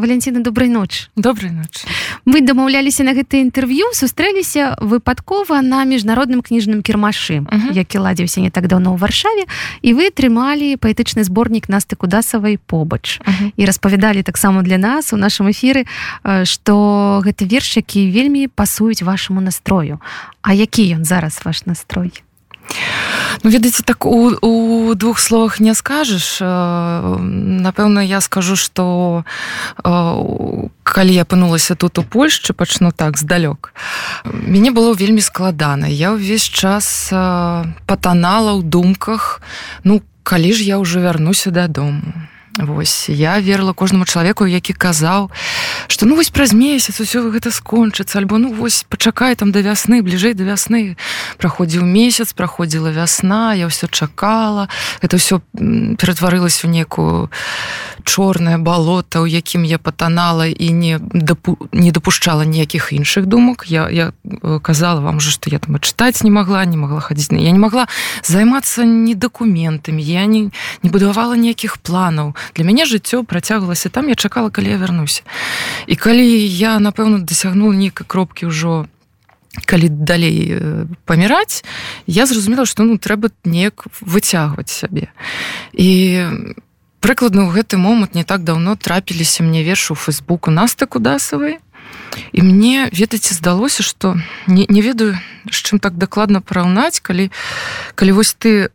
валянціна добрай ноч добрай ноч мы дамаўляліся на гэта інтэрв'ю сустрэліся выпадкова на міжнародным кніжным кірмашы uh -huh. які ладзіўся не так даўно ў варшаве і вы трымалі паэтычны зборнік насты кудасавай побач uh -huh. і распавядалі таксама для нас у нашым эфіры што гэты верш які вельмі пасуюць вашаму настрою. А які ён зараз ваш настрой Ну, ведаеце так у, у двух словах не скажаш. Напэўна я скажу что калі я апынулася тут у Польшчы пачну так здалёк. Мяне было вельмі складана. Я ўвесь час патанала ў думках ну калі ж я ўжо вярнуся дадому Вось я верыла кожнаму чалавеку які казаў што ну вось праз месяц усё гэта скончыцца альбо ну вось пачакай там да вясны бліжэй да вясны праходзіў месяц праходзіла вясна я ўсё чакала. Это ўсё ператварылася ў некую чорнае балота у якім я патанала і не дапу... не дапушчала ніякіх іншых думак. Я, я э, казала вам же што я там чытаць не магла не могла хадзіць. Я не могла займацца не дакументамі я не не будавала ніякіх планаў для мяне жыццё працягвалася там я чакала калі я вярнуся. І калі я напэўна дасягнула нейкай кропкі ўжо калі далей паміраць я зразумела што ну трэба неяк выцягваць сябе. І прыкладна ў гэты момант не так даўно трапіліся мне вершу фейсбуку насты кудасавай. І мне ведаце здалося што не, не ведаю з чым так дакладна параўнаць калі калі вось ты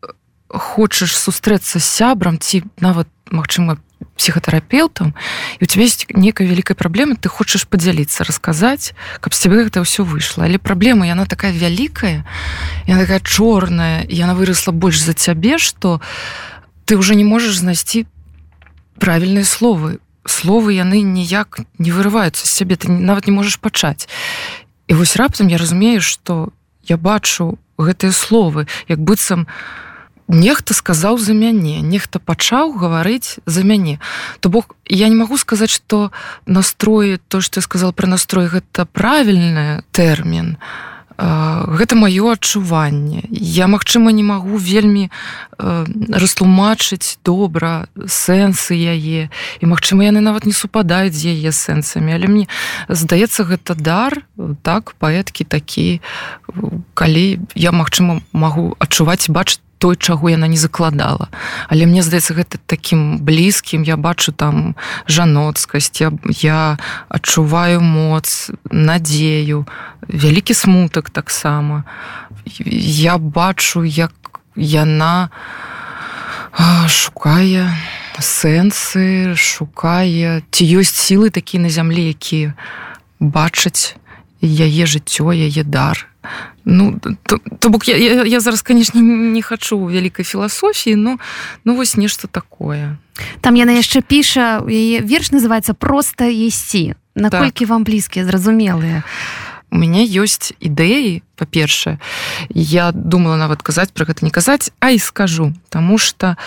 хочаш сустрэцца з сябрам ці нават магчыма психхотэрапеўтам і у тебя есть некая вялікая праблема ты хочаш подзяліцца расказаць каб з цябе гэта ўсё выйшла. Але праблема яна такая вялікая яна такая чорная яна выросла больш за цябе что ты уже не можаш знайсці правільныя словы. Словы яны ніяк не вырываюцца з сябе ты нават не можаш пачаць. І вось раптам я разумею что я бачу гэтыя словы як быццам у нехта сказаў за мяне нехта пачаў гаварыць за мяне. То бок я не магу сказаць что настроі то что я сказал про настрой гэта правільны тэрмін. Гэта маё адчуванне. Я магчыма не магу вельмі растлумачыць добра сэнсы яе і магчыма яны нават не супадаюць з яе сэнсамі. Але мне здаецца гэта дар так паэткі такі калі я магчыма магу адчуваць бачыць той чаго яна не закладала. Але мне здаецца гэта таким блізкім я бачу там жаноцкасць я, я адчуваю моц надзею вялікі смутак таксама. Я бачу як яна шукае сэнсы шукае ці ёсць сілы такія на зямлі якія бачаць яе жыццё яе дар. Ну то, то бок я, я, я зараз канешне не хачу вялікай філасофіі но ну вось нешта такое. Там яна яшчэ піша яе верш называется просто есці наколькі так. вам блізкія зразумелыя? У мяне ёсць ідэі па-першае я думала нават казаць про гэта не казаць а і скажу тому что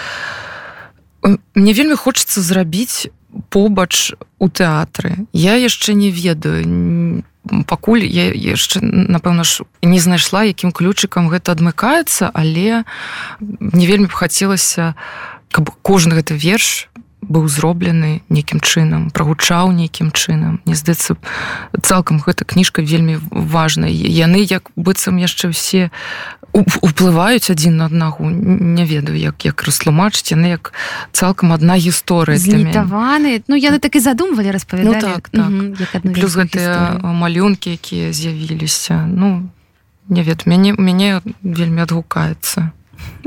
мне вельмі хочется зрабіць побач у тэатры. Я яшчэ не ведаю не пакуль я яшчэ напэўна ж не знайшла якім ключыкам гэта адмыкаецца але не вельмі б хацелася каб кожны гэты верш быў зроблены нейкім чынам прагучаў нейкім чынам. Не здаецца цалкам гэта кніжка вельмі важная. Яны як быццам яшчэ все уплываюць адзін на аднагу не ведаю як як растлумачыць яны як цалкам адна гісторыя злітаваны. Ну яны так і задумвалі распавядалі ну, так, так. Угу, плюс гэтыя малюнкі якія з'явіліся ну не ведаю мяне мяне вельмі адгукаецца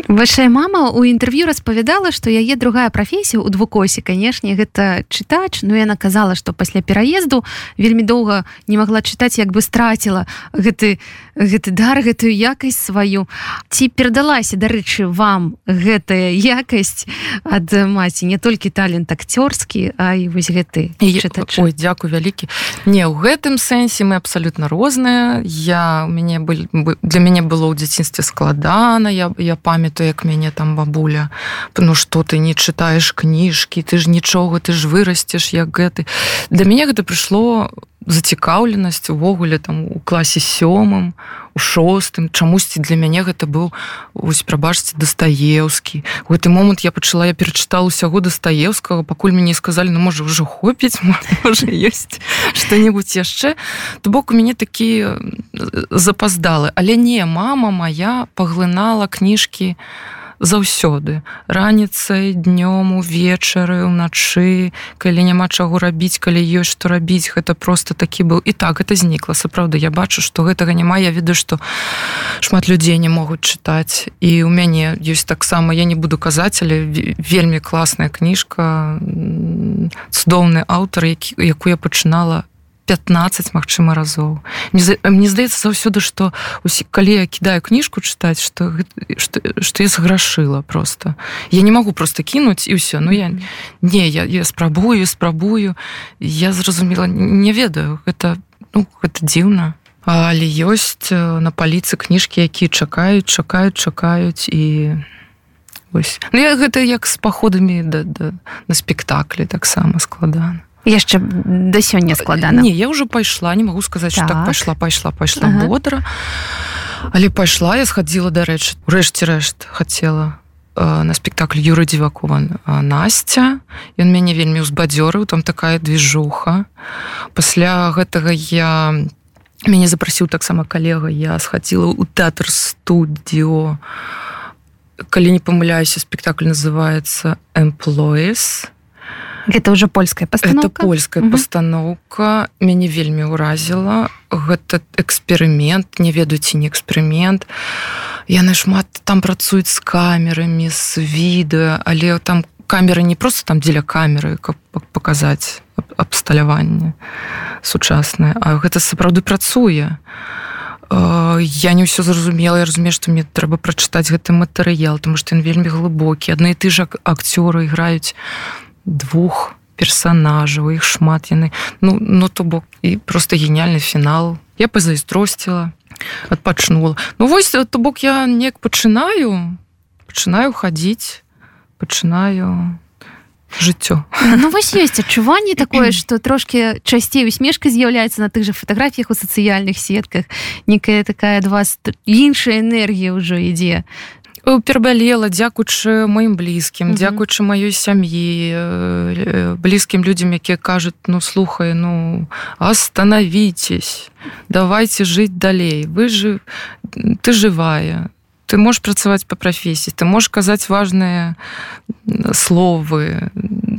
Вашая мама у інтэрв'ю распавядала, што яе другая прафесія ў двукосе, канешне, гэта чытач, Ну яна казала, што пасля пераезду вельмі доўга не магла чытаць, як бы страціла гэты, гэты дар гэтую якасць сваю. Ці перадалася, дарэчы, вам гэтая якасць ад маці не толькі талент акцёрскі, а і вось гэты Ой, дзякую вялікі. Не ў гэтым сэнсе мы абсалютна розныя. Я мяне для мяне было ў дзяцінстве складана, я, я памятаю як мяне там бабуля. Ну что ты не чытаеш кніжкі ты ж нічога ты ж вырасцеш як гэты. Для мяне гэта прыйшло зацікаўленасць увогуле там у класе сёмым у шостым. Чамусьці для мяне гэта быў ось прабачце дастаеўскі у гэты момант я пачала я перачытала усяго дастаеўскага пакуль мяне сказалі ну можа ўжо хопіць ёсць что-нибудь яшчэ то бок у мяне такі запаздалы але не мама моя паглынала кніжкі у заўсёды. Раніцай днём увечары уначы калі няма чаго рабіць калі ёсць што рабіць гэта просто такі быў. І так это знікла. Сапраўды я бачу што гэтага няма. Я ведаю што шмат людзей не могуць чытаць. І у мяне ёсць таксама я не буду казаць але вельмі класная кніжка цудоўны аўтар які якую я пачынала 15 магчыма разоў мне, мне здаецца заўсёды што усе калі я кідаю кніжку чытаць что что я сграшыла просто. Я не могу просто кінуць і ўсё ну я не я, я спрабую спрабую я зразумела не ведаю. Это ну это дзіўна але ёсць на паліцы кніжкі якія чакаюць чакаюць чакаюць і ось. Ну, я гэта як з паходамі да, да, на спектаклі таксама складана яшчэ да сёння складана. Не я уже пайшла не могу сказаць так. так. пайшла пайшла пайшла ага. бодра. Але пайшла я схадзіла дарэчы рэшце рэшт хацела э, на спектакль юры дзівакован Настя ён мяне вельмі ўзбадзёрыў там такая движуха пасля гэтага я мяне запрасіў таксама калега я схадзіла ў тэатр студіо калі не памыляюся спектакль называется employees и гэта уже польская постановка. Польская угу. постановка. Мяне вельмі ўразіла гэта эксперымент не ведаеце не эксперымент. Яны шмат там працуюць з камерамі з відэа але там камеры не просто там дзеля камеры каб паказаць абсталяванне сучаснае а гэта сапраўды працуе. Я не ўсё зразумела я разумею што мне трэба прачытаць гэты матэрыял тому што ён вельмі глыбокі. Адны і ты ж акцёры іграюць двух персонажаў іх шмат яны ну ну то бок і просто гениальны фінал я пазайздросціла адпачнула ну вось то бок я неяк пачынаю пачынаю хадзіць пачынаю жыццё ну вось ёсць адчуванне такое что трошки часцей усмешка з'яўляецца на тых же фатаграфіях у сацыяльных сетках. Некая такая ад вас іншая энергія ўжо ідзе перабалела дзякуючы маім блізкім mm -hmm. дзякуючы маёй сям'і э, блізкім людзям якія кажуць ну слухай ну остановитесь давайте жыць далей. Вы же ты жывая ты можешь працаваць по прафесіі ты можешь казаць важныя словы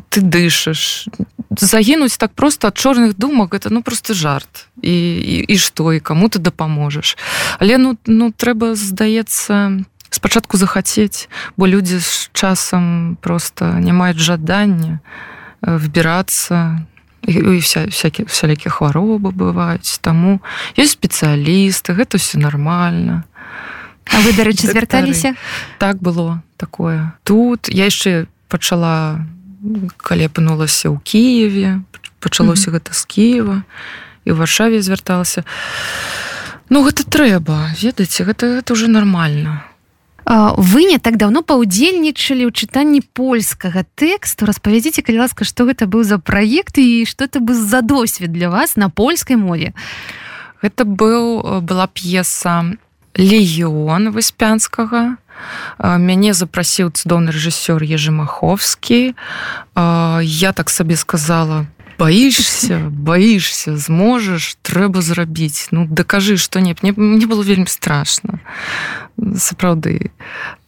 ты дышаш загінуць так просто ад чорных думак это ну просто жарт. І і, і што і кому ты дапаможаш? Але ну ну трэба здаецца спачатку захацець бо людзі з часам просто не маюць жадання э, вбірацца і вся всякие всялякі хваробы бываюць. Таму ёсць спецыялісты гэта все нормально А вы дарэчы звярталіся? Так было такое. Тут я яшчэ пачала калі апынулася ў Киеве пачалося mm -hmm. гэта з Киева і ў варшаве звярталася. Ну гэта трэба ведаеце гэта гэта уже нормально вы не так давно паўдзельнічалі ў чытанні польскага тэксту распавядзіце калі ласка што гэта быў за праект і што это бы за досвед для вас на польскай мове? Гэта быў была п'еса легіон выспянскага мяне запрасіў цудоўны рэжысёр ежемаховскі я так сабе сказала боишься боишься зможаш трэба зрабіць. Ну дакажы что не мне, мне было вельмі страшно сапраўды.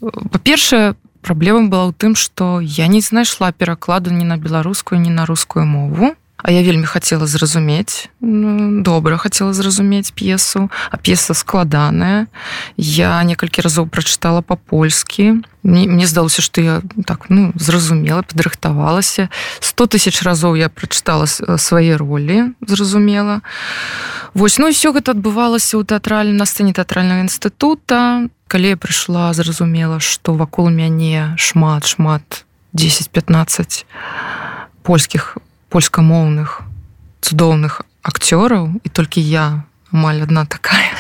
Па-першае праблема была ў тым что я не знайшла перакладу ні на беларускую ні на рускую мову А я вельмі хацела зразумець ну, добра хацела зразумець п'есу. А п'еса складаная. Я некалькі разоў прачытала па-польскі. Мне, мне здалося што я так ну зразумела падрыхтавалася. 100 тысяч разоў я прачытала свае ролі зразумела. Вось ну ўсё гэта адбывалася ў тэатральным на сцэне тэатральнага інстытута. Калі я прыйшла зразумела што вакол мяне шмат шмат 10-15 польскіх польскамоўных цудоўных акцёраў і толькі я амаль одна такая.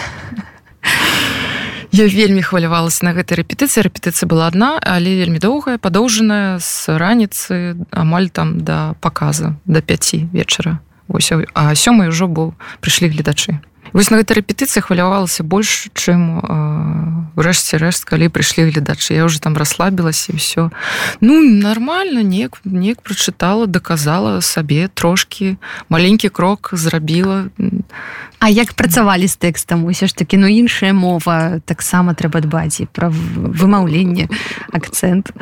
Я вельмі хвалявалася на гэтай рэпетыцыі. Рэпетыцыя была одна але вельмі доўгая падоўжаная з раніцы амаль там да показа до 5 вечара. Ось а сёмай ужо быў прыйшлі гледачы вось на гэтай рэпетыцыі хвалявалася больш чым рэшце рэшт калі прыйшлі гледачы я уже там расслабілася і все ну нормально неяк неяк прачытала даказала сабе трошки маленькі крок зрабіла А як працавалі з тэкстам? Усё ж таки ну іншая мова таксама трэба дбаць і пра вымаўленне акцэнт.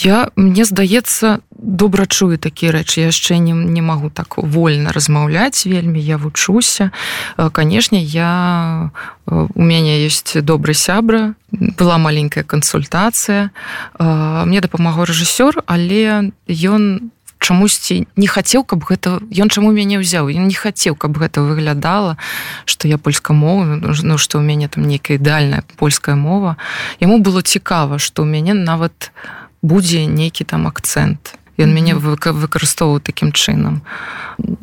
Я мне здаецца добра чую такія рэчы. Яшчэ не, не магу так вольна размаўляць вельмі я вучуся. Канешне я у мяне есть добры сябра была маленькая кансультацыя. Мне дапамагаў рэжысёр але ён чамусьці не хацеў каб гэта ён чаму мяне ўзяў? Ён не хацеў каб гэта выглядала что я польска мова ну что у мяне там некая ідэальная польская мова. Яму было цікава что у мяне нават будзе нейкі там акцэнт. Ён мяне выкарыстоўваў такім чынам.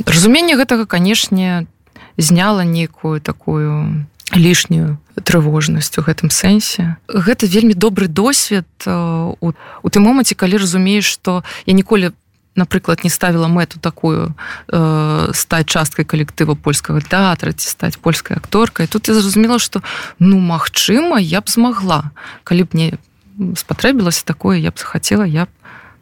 Разуменне гэтага канешне зняла некую такую лішнюю трывожнасць у гэтым сэнсе. Гэта вельмі добры досвед у, у тым моманце калі разумееш што я ніколі напрыклад не ставіла мэту такую э, стаць часткай калектыва польскага тэатра ці стаць польскай акторкай тут я зразумела што ну магчыма я б змагла калі б мне спатрэбілася такое я б захацела я б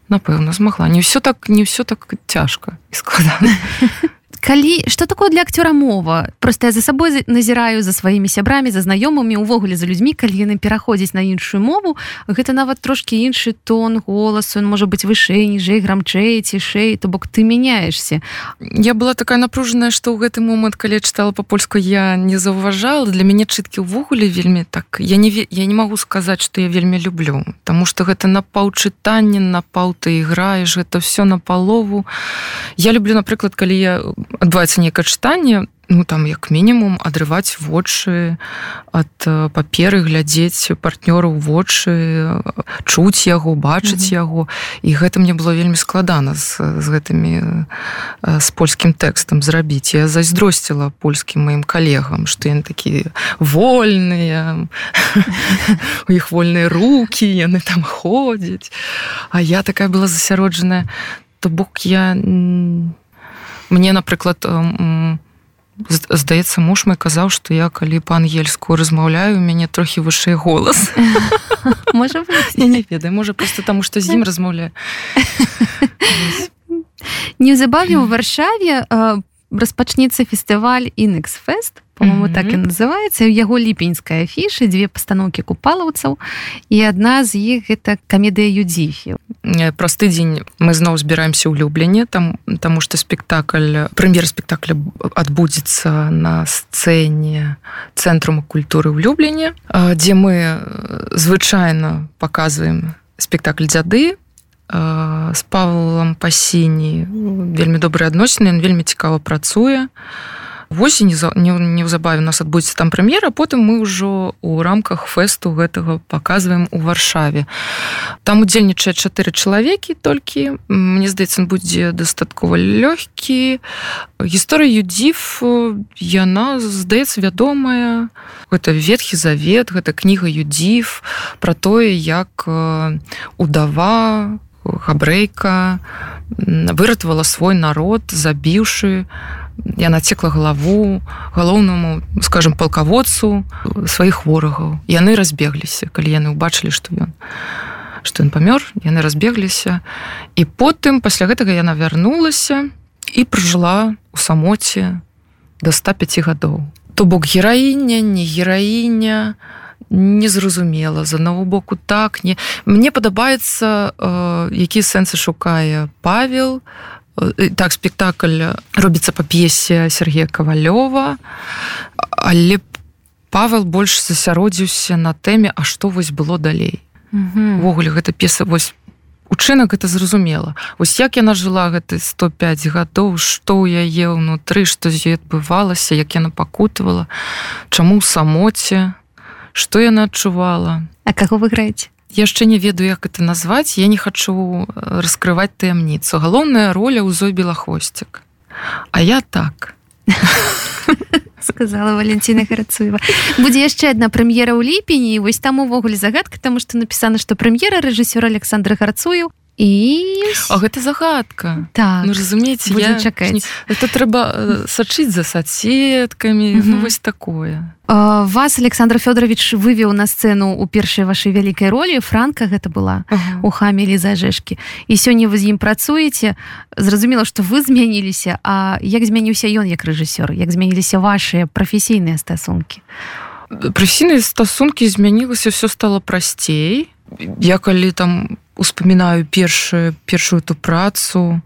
напэўна змагла. Не ўсё так не ўсё так цяжка і складана калі что такое для акцёра мова? Просто я за сабой назіраю за сваімі сябрамі за знаёмымі увогуле за людзьмі. Калі яны пераходзяць на іншую мову гэта нават трошки іншы тон голасу он можа быть вышэй ніжэй грамчэй цішэй то бок ты мяняешься я была такая напружаная что ў гэты момант калі чытала по-польску я не заўважала. Для мяне чыткі ўвогуле вельмі так я не я не могу сказаць что я вельмі люблю тому что гэта на паўчытанне на паў ты іграеш это все на палову. Я люблю напрыклад калі я адбываецца некае чытанне ну там як мінімум адрываць вочы ад паперы глядзець партнёру вочы чуць яго бачыць mm -hmm. яго і гэта мне было вельмі складана з, з гэтымі з польскім тэкстам зрабіць. Я зайздросціла польскім маім калегам што яны такі вольныя у іх вольныя руки яны там ходзяць. А я такая была засяроджаная то бок я не мне напрыклад здаецца муж мой казаў что я калі па-ангельску размаўляю мяне трохі вышэй голас можа не ведаю можа просто таму что з ім размаўляю неўзабаве у варшаве распачнецца фестываль інексфест по-моему mm -hmm. так і называется яго ліпеньская фіша дзве пастаноўкі купалаўцаў і адна з іх гэта камедыя юдзіфі праз тыдзень мы зноў збіраемся ў любленне там таму што спектакль прэм'ер спектакля адбудзецца на сцэне цэнтруму культуры ў любленне дзе мы звычайна паказваем спектакль дзяды з павлам пасіні вельмі добрыя адносіны ён вельмі цікава працуе а восень неўзабаве нас адбудзецца там прэм'ера потым мы ўжо у рамках фэсту гэтага показываем у варшаве. Там удзельнічае чатыры чалавекі толькі. Мне здаецца будзе дастаткова лёгкі. Гісторыя юдзіф яна здаецца вядомая. Гэта ветхі завет гэта кніга юдзіф про тое як удава габрэйка выратавала свой народ забіўшы я нацекла галаву галоўнаму скажем палкаводцу сваіх ворагаў. Яны разбегліся калі яны ўбачылі што ён што ён памёр яны разбегліся. І потым пасля гэтага яна вярнулася і пражыла у самоце до 105 гадоў. То бок гераіня не гераіня незразумела з аднаго боку так не. Мне падабаецца э, які сэнсы шукае павел а так спектакль робіцца па п'есе Сергея кавалёва але павел больш засяродзіўся на тэме А што вось было далей? Увогуле гэта п'еса вось учынак это зразумела. Ось як яна жыла гэты 105 гадоў што ў яе ўнутры што з ёй адбывалася як яна пакутавала чаму ў самоце што яна адчувала. А каго вы граеце яшчэ не ведаю як это назваць. Я не хачу э, раскрываць таямніцу. Галоўная роля ў зой белахвосцік. А я так. Сказала валенціна гарацуева будзе яшчэ одна прэм'ера ў ліпені вось там увогуле загадка таму што напісана што прэм'ера рэжысёра александра гарцую і а гэта загадка. Так. Ну, разумееце я... чакаць. это трэба э, сачыць за соцсеткамі mm -hmm. ну, вось такое. Вас александр федорович вывеў на сцэну у першай вашай вялікай ролі. Франка гэта была uh -huh. у хамелі зажэшкі і сёння вы з ім працуеце. Зразумела што вы змяніліся А як змяніўся ён як рэжысёр? Як змяніліся ваши прафесійныя стасункі? Прафесійныя стасункі змянілася все стало прасцей. Я калі там успамінаю першую першую эту працу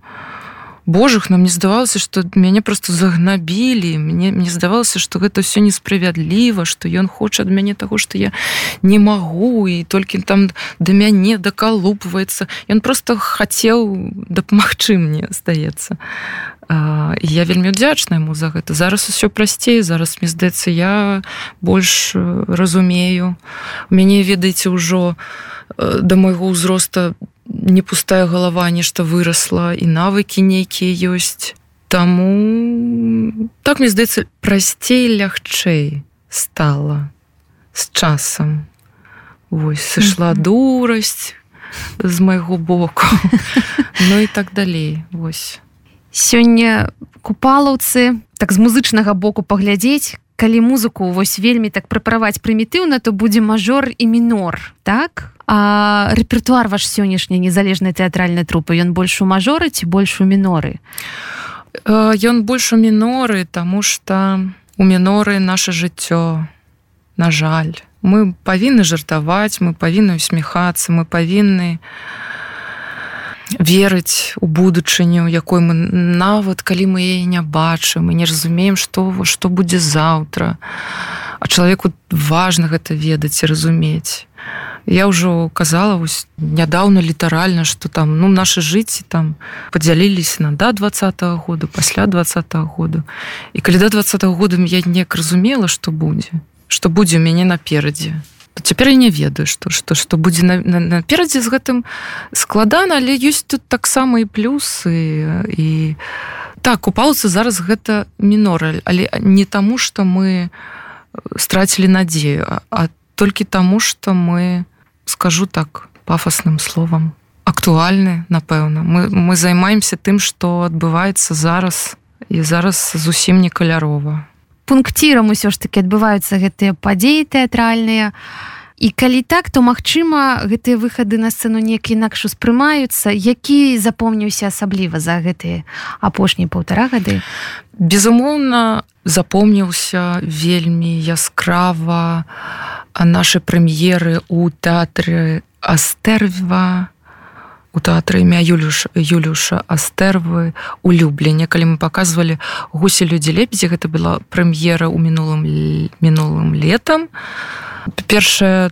Божых нам не здавалася что мяне просто загнабілі мне мне здавалася что гэта все несправядліва что ён хоча ад мяне того что я не магу і толькі там да мяне дакалупваецца ён просто хацеў дапамагчы мне здаецца я вельмі удзячна ему за гэта. Зараз усё прасцей зараз мне здаецца я больш разумею. Мяне ведаеце ўжо да майго ўзроста не пустая голова нешта выросла і навыкі нейкія ёсць. Таму так мне здаецца прасцей лягчэй стала з часам. Вось сышла дурасць з майго боку. Ну і так далей вось. Сёння купалаўцы так з музычнага боку паглядзець калі музыку вось вельмі так прыправаць прымітыўна то будзе мажор і мінор так а рэпертуар ваш сённяшняй незалежнай тэатральнай трупы ён больш у мажоры ці больш у міноры? Ён больш у міноры тому что у міноры наше жыццё на жаль. Мы павінны жартаваць мы павінны усміхацца мы павінны верыць у будучыню якой мы нават калі мы яе не бачым мы не разумеем што што будзе заўтра. А чалавеку важна гэта ведаць і разумець. Я ўжо казала вось нядаўна літаральна что там ну наши жыцці там подзяліліся на да два года пасля два года. І калі да два года я неяк разумела что будзе что будзе у мяне наперадзе цяпер я не ведаю что что что будзе наперадзе на, на з гэтым складана але ёсць тут таксама і плюсы і так упаўцы зараз гэта мінора але не таму что мы страцілі надзею а толькі таму что мы скажу так пафосным словам актуальны напэўна. Мы мы займаемся тым что адбываецца зараз і зараз зусім не каляровая пункцірам усё ж таки адбываюцца гэтыя падзеі тэатральныя. І калі так то магчыма гэтыя выхады на сцэну неяк інакш успрымаюцца. Які запомніўся асабліва за гэтыя апошнія паўтара гады? Безумоўна запомніўся вельмі яскрава наши прэм'еры у тэатры астерва у тэатры імя Юлюш Юлюша Астэрвы улюбленне калі мы показывалі гусі людзі лепедзі гэта была прэм'ера ў мінулым мінулым летам. Першае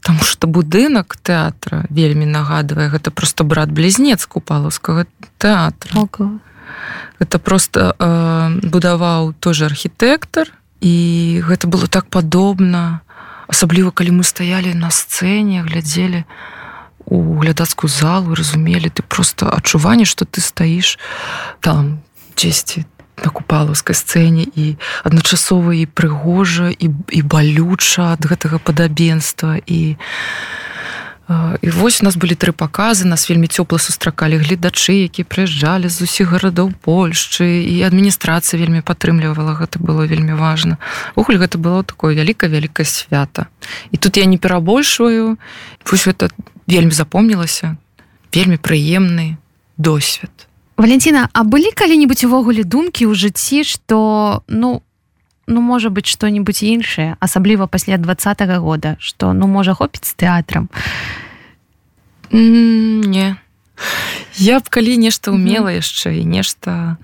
там что будынак тэатра вельмі нагадвае гэта просто брат блізнец купалаўскага тэатра. Ого. это просто э, будаваў тоже архітэктар і гэта было так падобна асабліва калі мы стаялі на сцэне глядзелі на у глядацкую залу разумелі ты просто адчуванне что ты стаіш там дзесьці на купалаўскай сцэне і адначасова і прыгожа і, і балюча ад гэтага падабенства і і вось у нас былі тры паказы нас вельмі цёпла сустракалі гледачы які прыязджалі з усіх гарадоў Польшчы і адміністрацыя вельмі падтрымлівала гэта было вельмі важна. Уголь гэта было такое вялікае вялікае свята. І тут я не перабольшваю пусть это вельмі запомнілася. Вельмі прыемны досвед. Валентина А былі калі-нибудь увогуле думкі ў жыцці что ну ну можа быть что-нибудь іншае асабліва пасля двадцатого года что ну можа хопіць з тэатрам? Не. Я б калі нешта умела яшчэ і нешта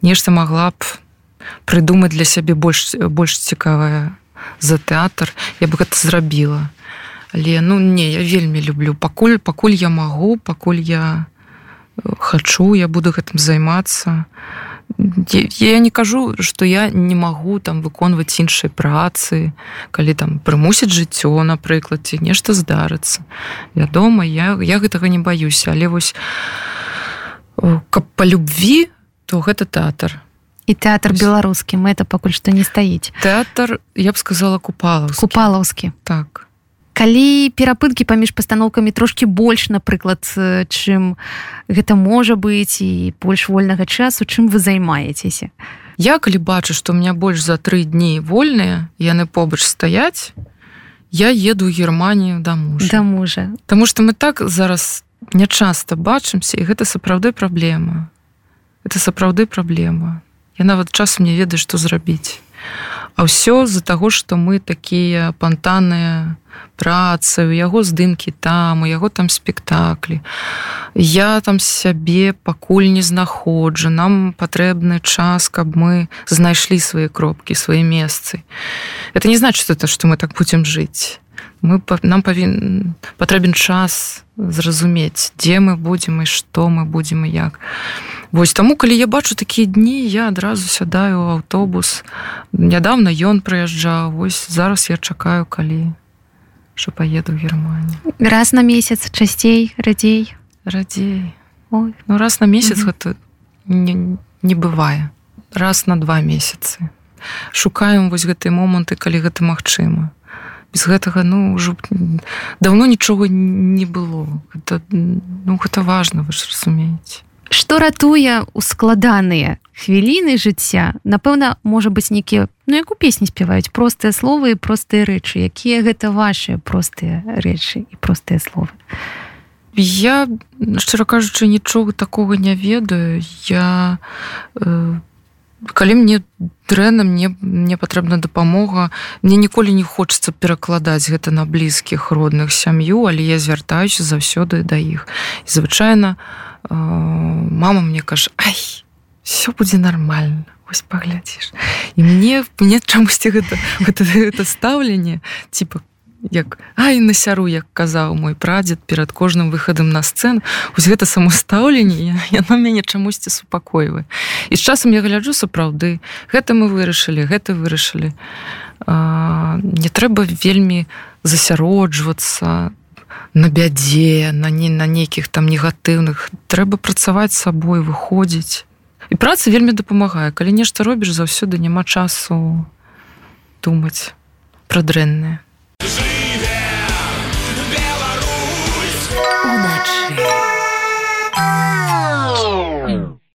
нешта могла б прыдумаць для сябе больш больш цікавая за тэатр я бы гэта зрабіла але ну не я вельмі люблю пакуль пакуль я магу пакуль я э, хачу я буду гэтым займацца. Я не кажу что я не магу там выконваць іншай працы калі там прымусіць жыццё напрыклад ці нешта здарыцца. Вядома я я гэтага не баюся але вось э, каб по любві то гэта тэатр. І тэатр беларускім это пакуль што не стаіць. Тэатр я б сказала купала купалаўскі. Так калі перапынкі паміж пастаноўкамі трошки больш напрыклад чым гэта можа быць і больш вольнага часу чым вы займаецеся? Я калі бачу што у меня больш за тры дні вольныя яны побач стаяць я еду германію да мужа. Да мужа. Таму што мы так зараз нячаста бачымся і гэта сапраўды праблема. Это сапраўды праблема. Я нават часам не ведаю што зрабіць А ўсё з-за таго што мы такія пантаныя працы у яго здымкі там у яго там спектаклі. Я там сябе пакуль не знаходжу. Нам патрэбны час каб мы знайшлі свае кропкі свае месцы. Это не значит это что мы так будем жыць мы нам павін патрэбен час зразумець дзе мы будзем і што мы будзем і як. Вось таму калі я бачу такія дні я адразу сядаю ў аўтобус. Нядаўна ён прыязджаў вось зараз я чакаю калі що поеду в германію. Раз на месяц часцей радзей. Радзей. Ой. ну раз на месяц гэта не, не бывае. Раз на два месяцы. Шукаем вось гэтыя моманты калі гэта магчыма без гэтага ну ўжо давно нічога не было. Гэта, ну гэта важно вы ж разумееце. Што ратуе ускладаныя хвіліны жыцця напэўна можа быць нейкія ну як у песні спяваюць простыя словы і простыя рэчы. Якія гэта ваши простыя рэчы і простыя словы? Я шчыра кажучы нічога такого не ведаю. Я э, калі мне дрэнна мне мне патрэбна дапамога. Мне ніколі не хочется перакладаць гэта на блізкіх родных сям'ю але я звяртаюся заўсёды да іх. Звычайна э, мама мне кажа ай все будзе нормально ось паглядзіш і мне мне чамусьці гэта, гэта, гэта стаўленне типа як ай на сяру як казаў мой прадзед перад кожным выхадам на сцэну. Ось гэта самастаўленне яно мяне чамусьці супакойвае і з часам я гляджу сапраўды гэта мы вырашылі гэта вырашылі не трэба вельмі засяроджвацца на бядзе на не на нейкіх там негатыўных. Трэба працаваць сабой выходзіць. І праца вельмі дапамагае. Калі нешта робіш заўсёды няма часу думаць пра дрэннае Yeah.